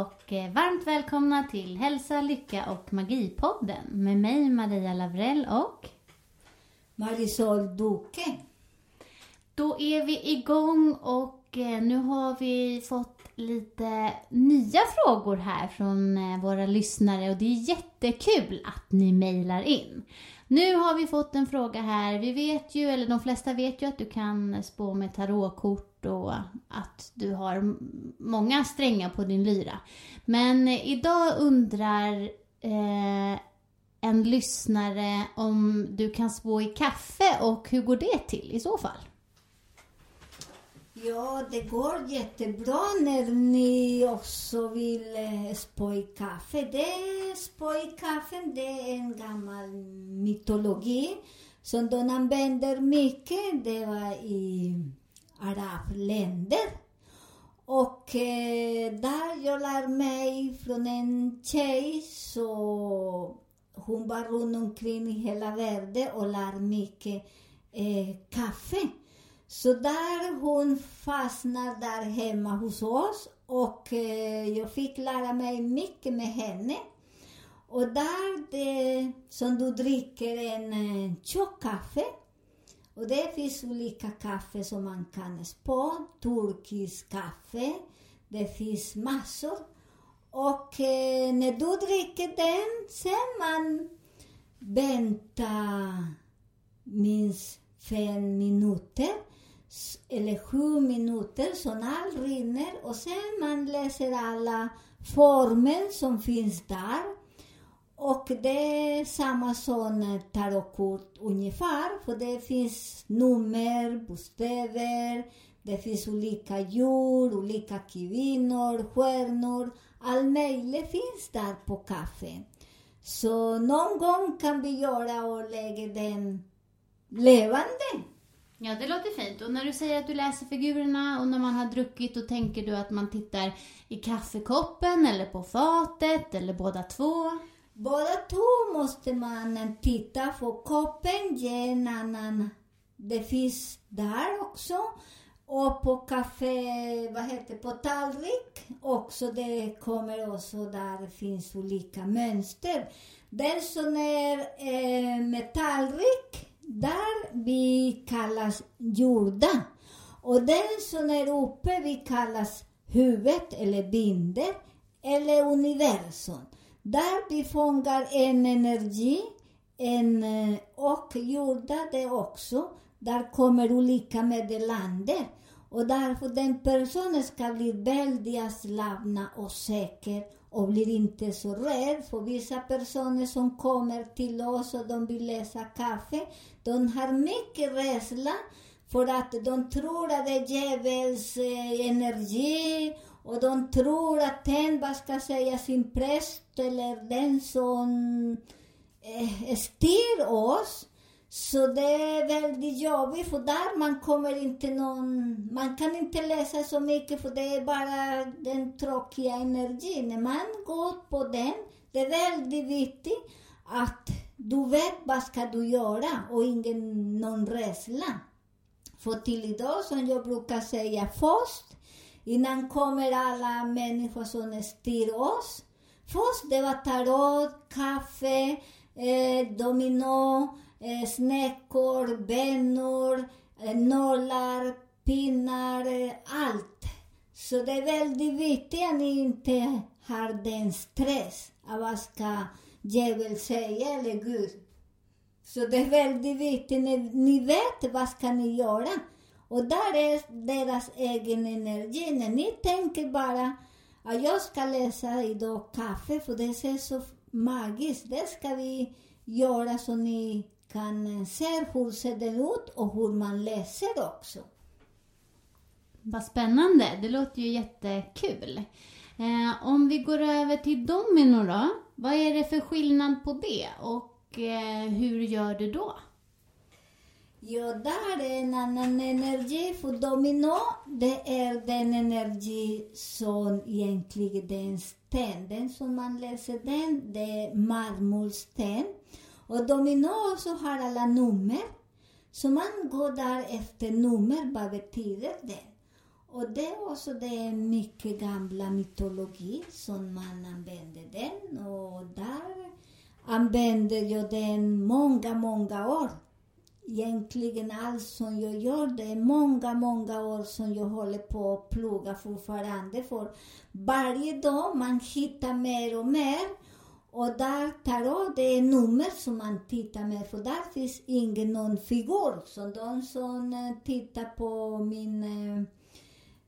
Och eh, varmt välkomna till Hälsa, Lycka och Magipodden med mig Maria Lavrell och Marisol Duque. Då är vi igång och eh, nu har vi fått lite nya frågor här från eh, våra lyssnare och det är jättekul att ni mejlar in. Nu har vi fått en fråga här. Vi vet ju, eller de flesta vet ju att du kan spå med tarotkort och att du har många strängar på din lyra. Men idag undrar eh, en lyssnare om du kan spå i kaffe och hur går det till i så fall? Ja, det går jättebra när ni också vill eh, spå i kaffe. Det spå i kaffe, det är en gammal mytologi som de använder mycket. Det var i arabländer. Och eh, där jag lär mig från en tjej så hon var runt omkring i hela världen och lär mycket eh, kaffe. Så där hon fastnar där hemma hos oss och eh, jag fick lära mig mycket med henne. Och där det, som du dricker en eh, tjock kaffe och det finns olika kaffe som man kan spå. Turkisk kaffe. Det finns massor. Och eh, när du dricker den, sen man vänta minst fem minuter eller sju minuter så allt rinner och sen man läser alla former som finns där. Och det är samma som tarotkort ungefär, för det finns nummer, bokstäver, det finns olika djur, olika kvinnor, stjärnor, allt möjligt finns där på kaffe. Så någon gång kan vi göra och lägga den levande. Ja, det låter fint. Och när du säger att du läser figurerna och när man har druckit, då tänker du att man tittar i kaffekoppen eller på fatet eller båda två? Båda två måste man titta på koppen, ger en annan. Det finns där också. Och på kaffe, vad heter på tallrik också, det kommer också där det finns olika mönster. Den som är eh, med tallrik, där vi kallas jorda. Och den som är uppe, vi kallas huvudet eller binder eller universum. Där vi fångar en energi en, eh, och jordar det också. Där kommer olika meddelanden. Och därför den personen ska bli väldigt slappna och säker och blir inte så rädd. För vissa personer som kommer till oss och de vill läsa kaffe, de har mycket rädsla för att de tror att det är djävulens eh, energi och de tror att den, vad ska jag säga, sin präst eller den som eh, styr oss. Så det är väldigt jobbigt för där man kommer inte någon, man kan inte läsa så mycket för det är bara den tråkiga energin. När man går på den, det är väldigt viktigt att du vet vad ska du göra och ingen någon rädsla. För till idag, som jag brukar säga, först innan kommer alla människor som styr oss. Först det var tarot, kaffe, eh, domino, eh, snäckor, bönor, eh, nollar, pinnar, eh, allt. Så det är väldigt viktigt att ni inte har den stress av vad ska djävulen säga eller eh, Gud. Så det är väldigt viktigt, ni, ni vet vad ska ni göra. Och där är deras egen energi. När ni tänker bara att jag ska läsa idag kaffe, för det ser så magiskt. Det ska vi göra så ni kan se hur ser det ut och hur man läser också. Vad spännande, det låter ju jättekul. Eh, om vi går över till domino då, vad är det för skillnad på det och eh, hur gör du då? Ja, där är en annan energi. För domino, det är den energi som egentligen är en sten. Den som man läser den, det är marmorsten. Och domino så har alla nummer. Så man går där efter nummer, vad betyder det? Och det är också det är mycket gamla mytologi som man använder den. Och där använder jag den många, många år egentligen allt som jag gör, det är många, många år som jag håller på att plugga fortfarande. För varje dag man hittar mer och mer. Och där tarot, det är nummer som man tittar med, för där finns ingen någon figur. Så de som eh, tittar på min eh,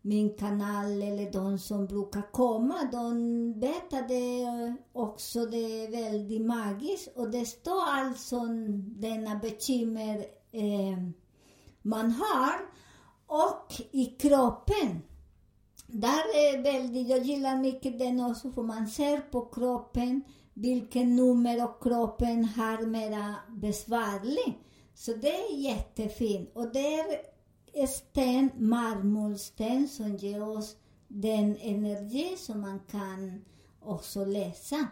min kanal eller de som brukar komma, de vet att det också det är väldigt magiskt och det står alltså denna bekymmer eh, man har och i kroppen. Där är väldigt, jag gillar mycket den också för man ser på kroppen vilken nummer och kroppen har mera besvärlig. Så det är jättefint. Och det är sten, marmorsten som ger oss den energi som man kan också läsa.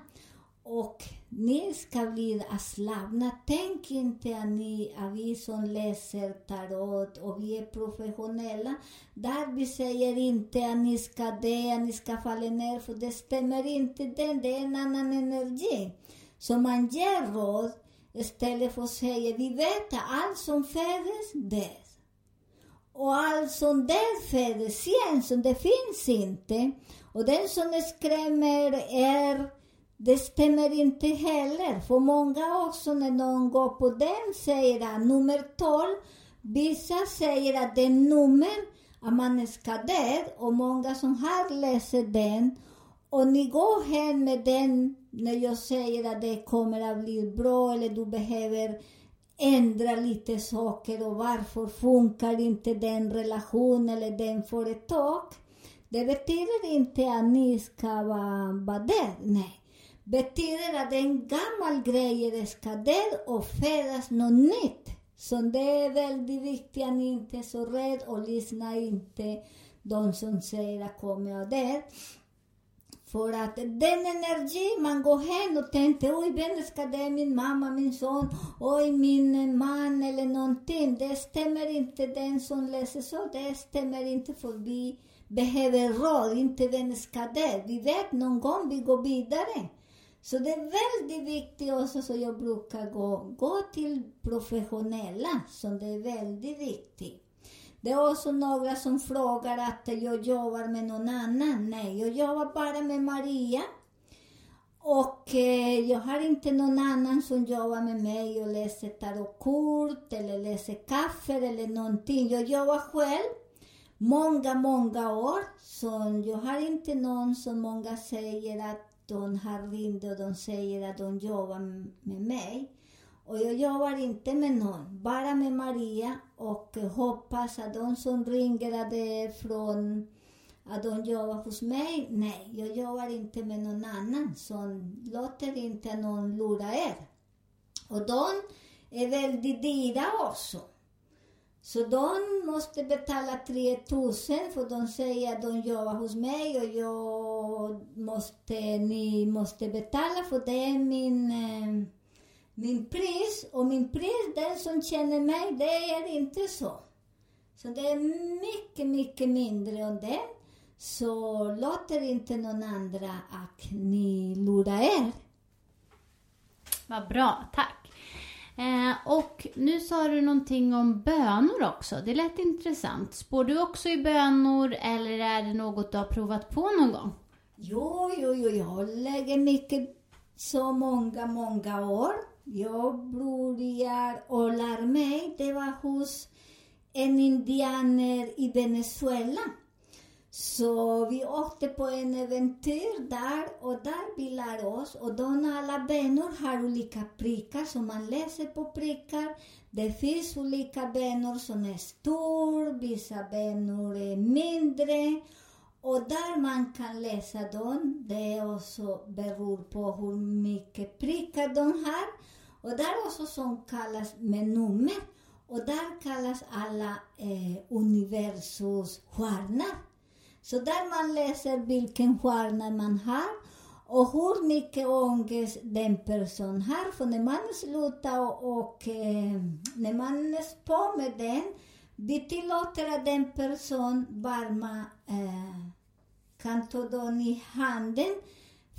Och ni ska bli avslappnade. Tänk inte att, ni, att vi som läser tarot och vi är professionella, där vi säger inte att ni ska det, att ni ska falla ner, för det stämmer inte. Det, det är en annan energi. Så man ger råd istället för att säga, vi vet att allt som föds, dör. Och allt som där föder, igen, det finns inte. Och den som skrämmer är, det stämmer inte heller. För många också när någon går på den säger att nummer 12, vissa säger att det är nummer att man ska dö och många som har läst den och ni går hem med den när jag säger att det kommer att bli bra eller du behöver ändra lite saker och varför funkar inte den relation eller den företag. Det betyder inte att ni ska vara, vara där, nej. betyder att en gammal grej ska där och födas något nytt. Så det är väldigt viktigt att ni inte är så rädda och lyssna inte de som säger att kommer jag där. För att den energi, man går hem och tänker oj, vem ska det min mamma, min son, oj, min man eller någonting. Det stämmer inte, den som läser så, det stämmer inte för vi behöver råd, inte vem ska det. Vi vet någon gång vi går vidare. Så det är väldigt viktigt också, så jag brukar gå, gå till professionella, så det är väldigt viktigt. Det var också några som frågade att jag jobbar med någon annan. Nej, jag jobbar bara med Maria. Och eh, jag har inte någon annan som jobbar med mig och läser tarotkort eller läser kaffe eller någonting. Jag jobbar själv många, många år. Så jag har inte någon som många säger att de har ringt och de säger att de jobbar med mig. Och jag jobbar inte med någon, bara med Maria och hoppas att de som ringer att det är från att de jobbar hos mig. Nej, jag jobbar inte med någon annan, så låter inte någon lura er. Och de är väldigt dyra också. Så de måste betala 3000 för de säger att de jobbar hos mig och jag måste, ni måste betala för det är min, eh, min pris. Och min pris, den som känner mig, det är inte så. Så det är mycket, mycket mindre än det. Så låter inte någon andra att ni lurar er. Vad bra, tack. Eh, och nu sa du någonting om bönor också. Det lät intressant. Spår du också i bönor eller är det något du har provat på någon gång? Jo, jo, jo, jag lägger mycket så många, många år. Jag börjar och lär mig. Det var hos en indianer i Venezuela. Så vi åkte på en äventyr där och där vi lär oss och de alla bönor har olika prickar som man läser på prickar. Det finns olika bönor som är stor, vissa bönor är mindre och där man kan läsa dem, det också beror på hur mycket prickar de har. Och där också som kallas med nummer. Och där kallas alla eh, universums stjärnor. Så där man läser vilken stjärna man har och hur mycket ångest den personen har. För när man slutar och, och eh, när man är på med den, vi tillåter att den personen varma eh, kan ta den i handen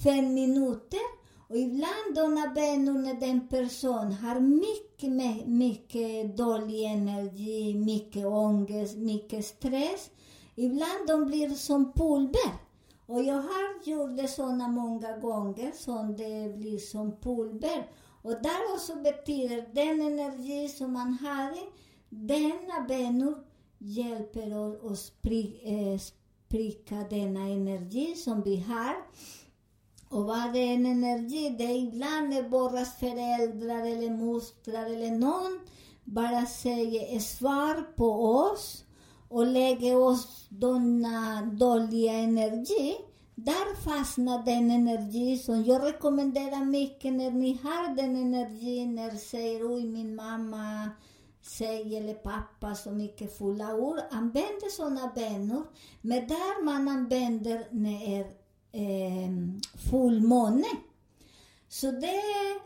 fem minuter. Och ibland de Benno, när den personen har mycket, mycket dålig energi, mycket ångest, mycket stress, Ibland de blir som pulver. Och jag har gjort det såna många gånger som det blir som pulver. Och där också betyder den energi som man har, denna Benno hjälper oss att eh, spricka denna energi som vi har. Och vad är en energi? Det är ibland är våra föräldrar eller mostrar eller någon. Bara säger svar på oss och lägger oss denna dåliga energi, där fastnar den energi som jag rekommenderar mycket när ni har den energin, när säger oj min mamma säger eller pappa så mycket fulla ord, Använd sådana vänner, Men där man använder när fullmåne, så det,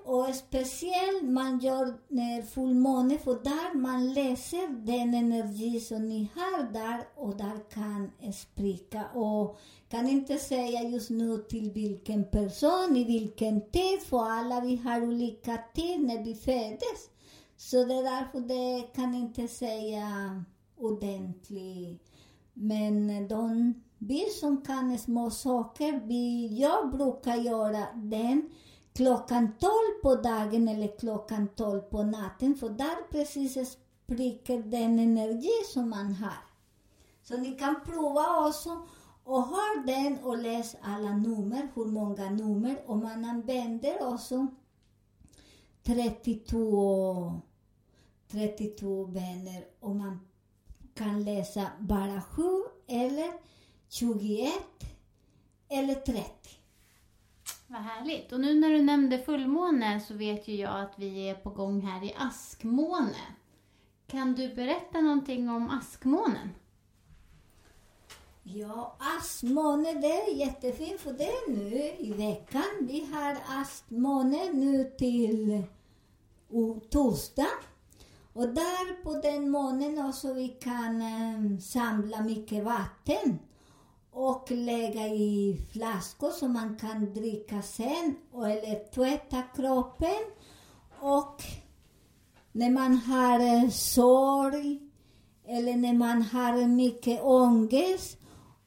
och speciellt man gör eh, när fullmåne, för där man läser den energi som ni har där och där kan spricka. Och kan inte säga just nu till vilken person, i vilken tid, för alla vi har olika tid när vi föddes. Så det är därför det kan inte säga ordentligt. Men de, vi som kan små saker, vi, jag brukar göra den klockan 12 på dagen eller klockan 12 på natten, för där precis spricker den energi som man har. Så ni kan prova också och ha den och läs alla nummer, hur många nummer, och man använder också 32, 32 vänner och man kan läsa bara sju eller 21 eller 30. Vad härligt. Och nu när du nämnde fullmåne så vet ju jag att vi är på gång här i askmåne. Kan du berätta någonting om askmånen? Ja, askmåne det är jättefint för det är nu i veckan. Vi har askmåne nu till torsdag. Och där på den månen också vi kan um, samla mycket vatten och lägga i flaskor som man kan dricka sen eller tvätta kroppen. Och när man har eh, sorg eller när man har mycket ångest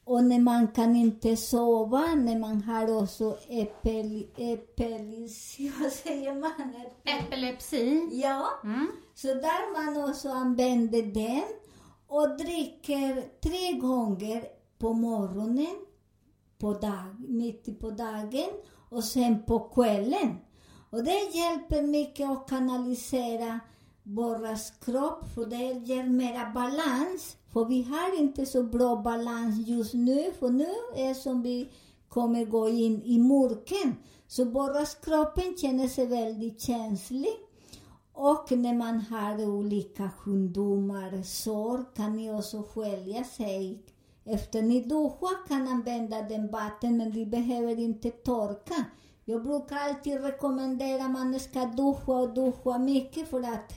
och när man kan inte sova, när man har också epil, epilepsi, vad säger man? Epilepsi? Ja, mm. så där man också använder den och dricker tre gånger på morgonen, på dag, mitt på dagen och sen på kvällen. Och det hjälper mycket att kanalisera Borras kropp, för det ger mera balans. För vi har inte så bra balans just nu, för nu är som vi kommer gå in i mörken. Så Borras kroppen känner sig väldigt känslig. Och när man har olika sjukdomar, sår, kan ni också skölja sig. Efter ni duschar kan använda den vatten, men vi behöver inte torka. Jag brukar alltid rekommendera att man ska duscha och duscha mycket för att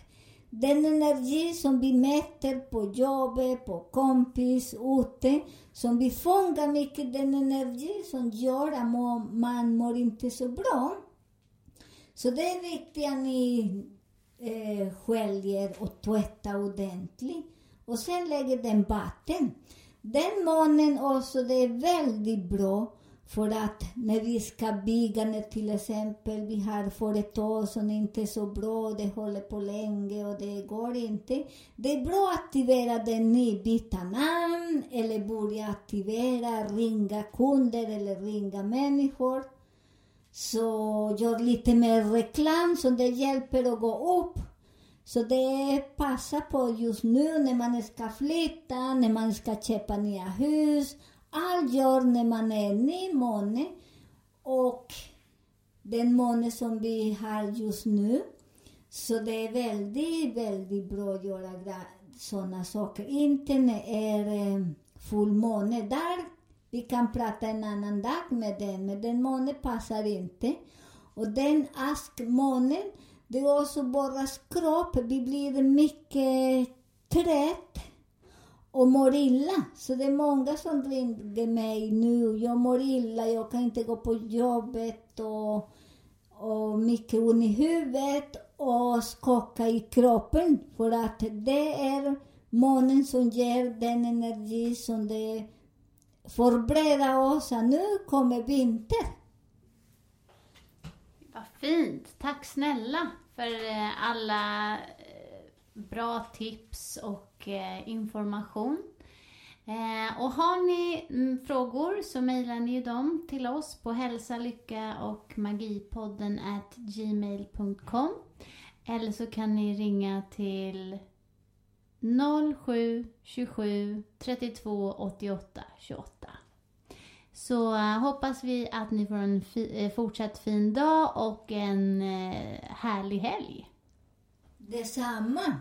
den energi som vi mäter på jobbet, på kompis, ute, som vi fångar mycket den energi som gör att man mår inte så bra. Så det är viktigt att ni eh, sköljer och tvättar ordentligt. Och sen lägger den vatten. Den månen också, det är väldigt bra för att när vi ska bygga, när till exempel vi har företag som inte är så bra, det håller på länge och det går inte. Det är bra att aktivera den ny, byta namn eller börja aktivera, ringa kunder eller ringa människor. Så gör lite mer reklam så det hjälper att gå upp. Så det passar på just nu när man ska flytta, när man ska köpa nya hus. Allt gör när man är ny måne och den måne som vi har just nu. Så det är väldigt, väldigt bra att göra sådana saker. Inte när det är eh, fullmåne. Där vi kan prata en annan dag med den, men den månen passar inte. Och den askmånen, det var också bara skrap, Vi blir mycket trött och mår illa. Så det är många som ringer mig nu. Jag mår illa, jag kan inte gå på jobbet och, och mycket ont i huvudet och skaka i kroppen. För att det är månen som ger den energi som det förbereda oss att nu kommer vinter. Vad fint! Tack snälla för eh, alla eh, bra tips och eh, information. Och har ni mm, frågor så mejlar ni dem till oss på hälsa, lycka och magipodden at gmail.com Eller så kan ni ringa till 07 27 32 88 28. Så uh, hoppas vi att ni får en fi, eh, fortsatt fin dag och en uh, härlig helg. Detsamma.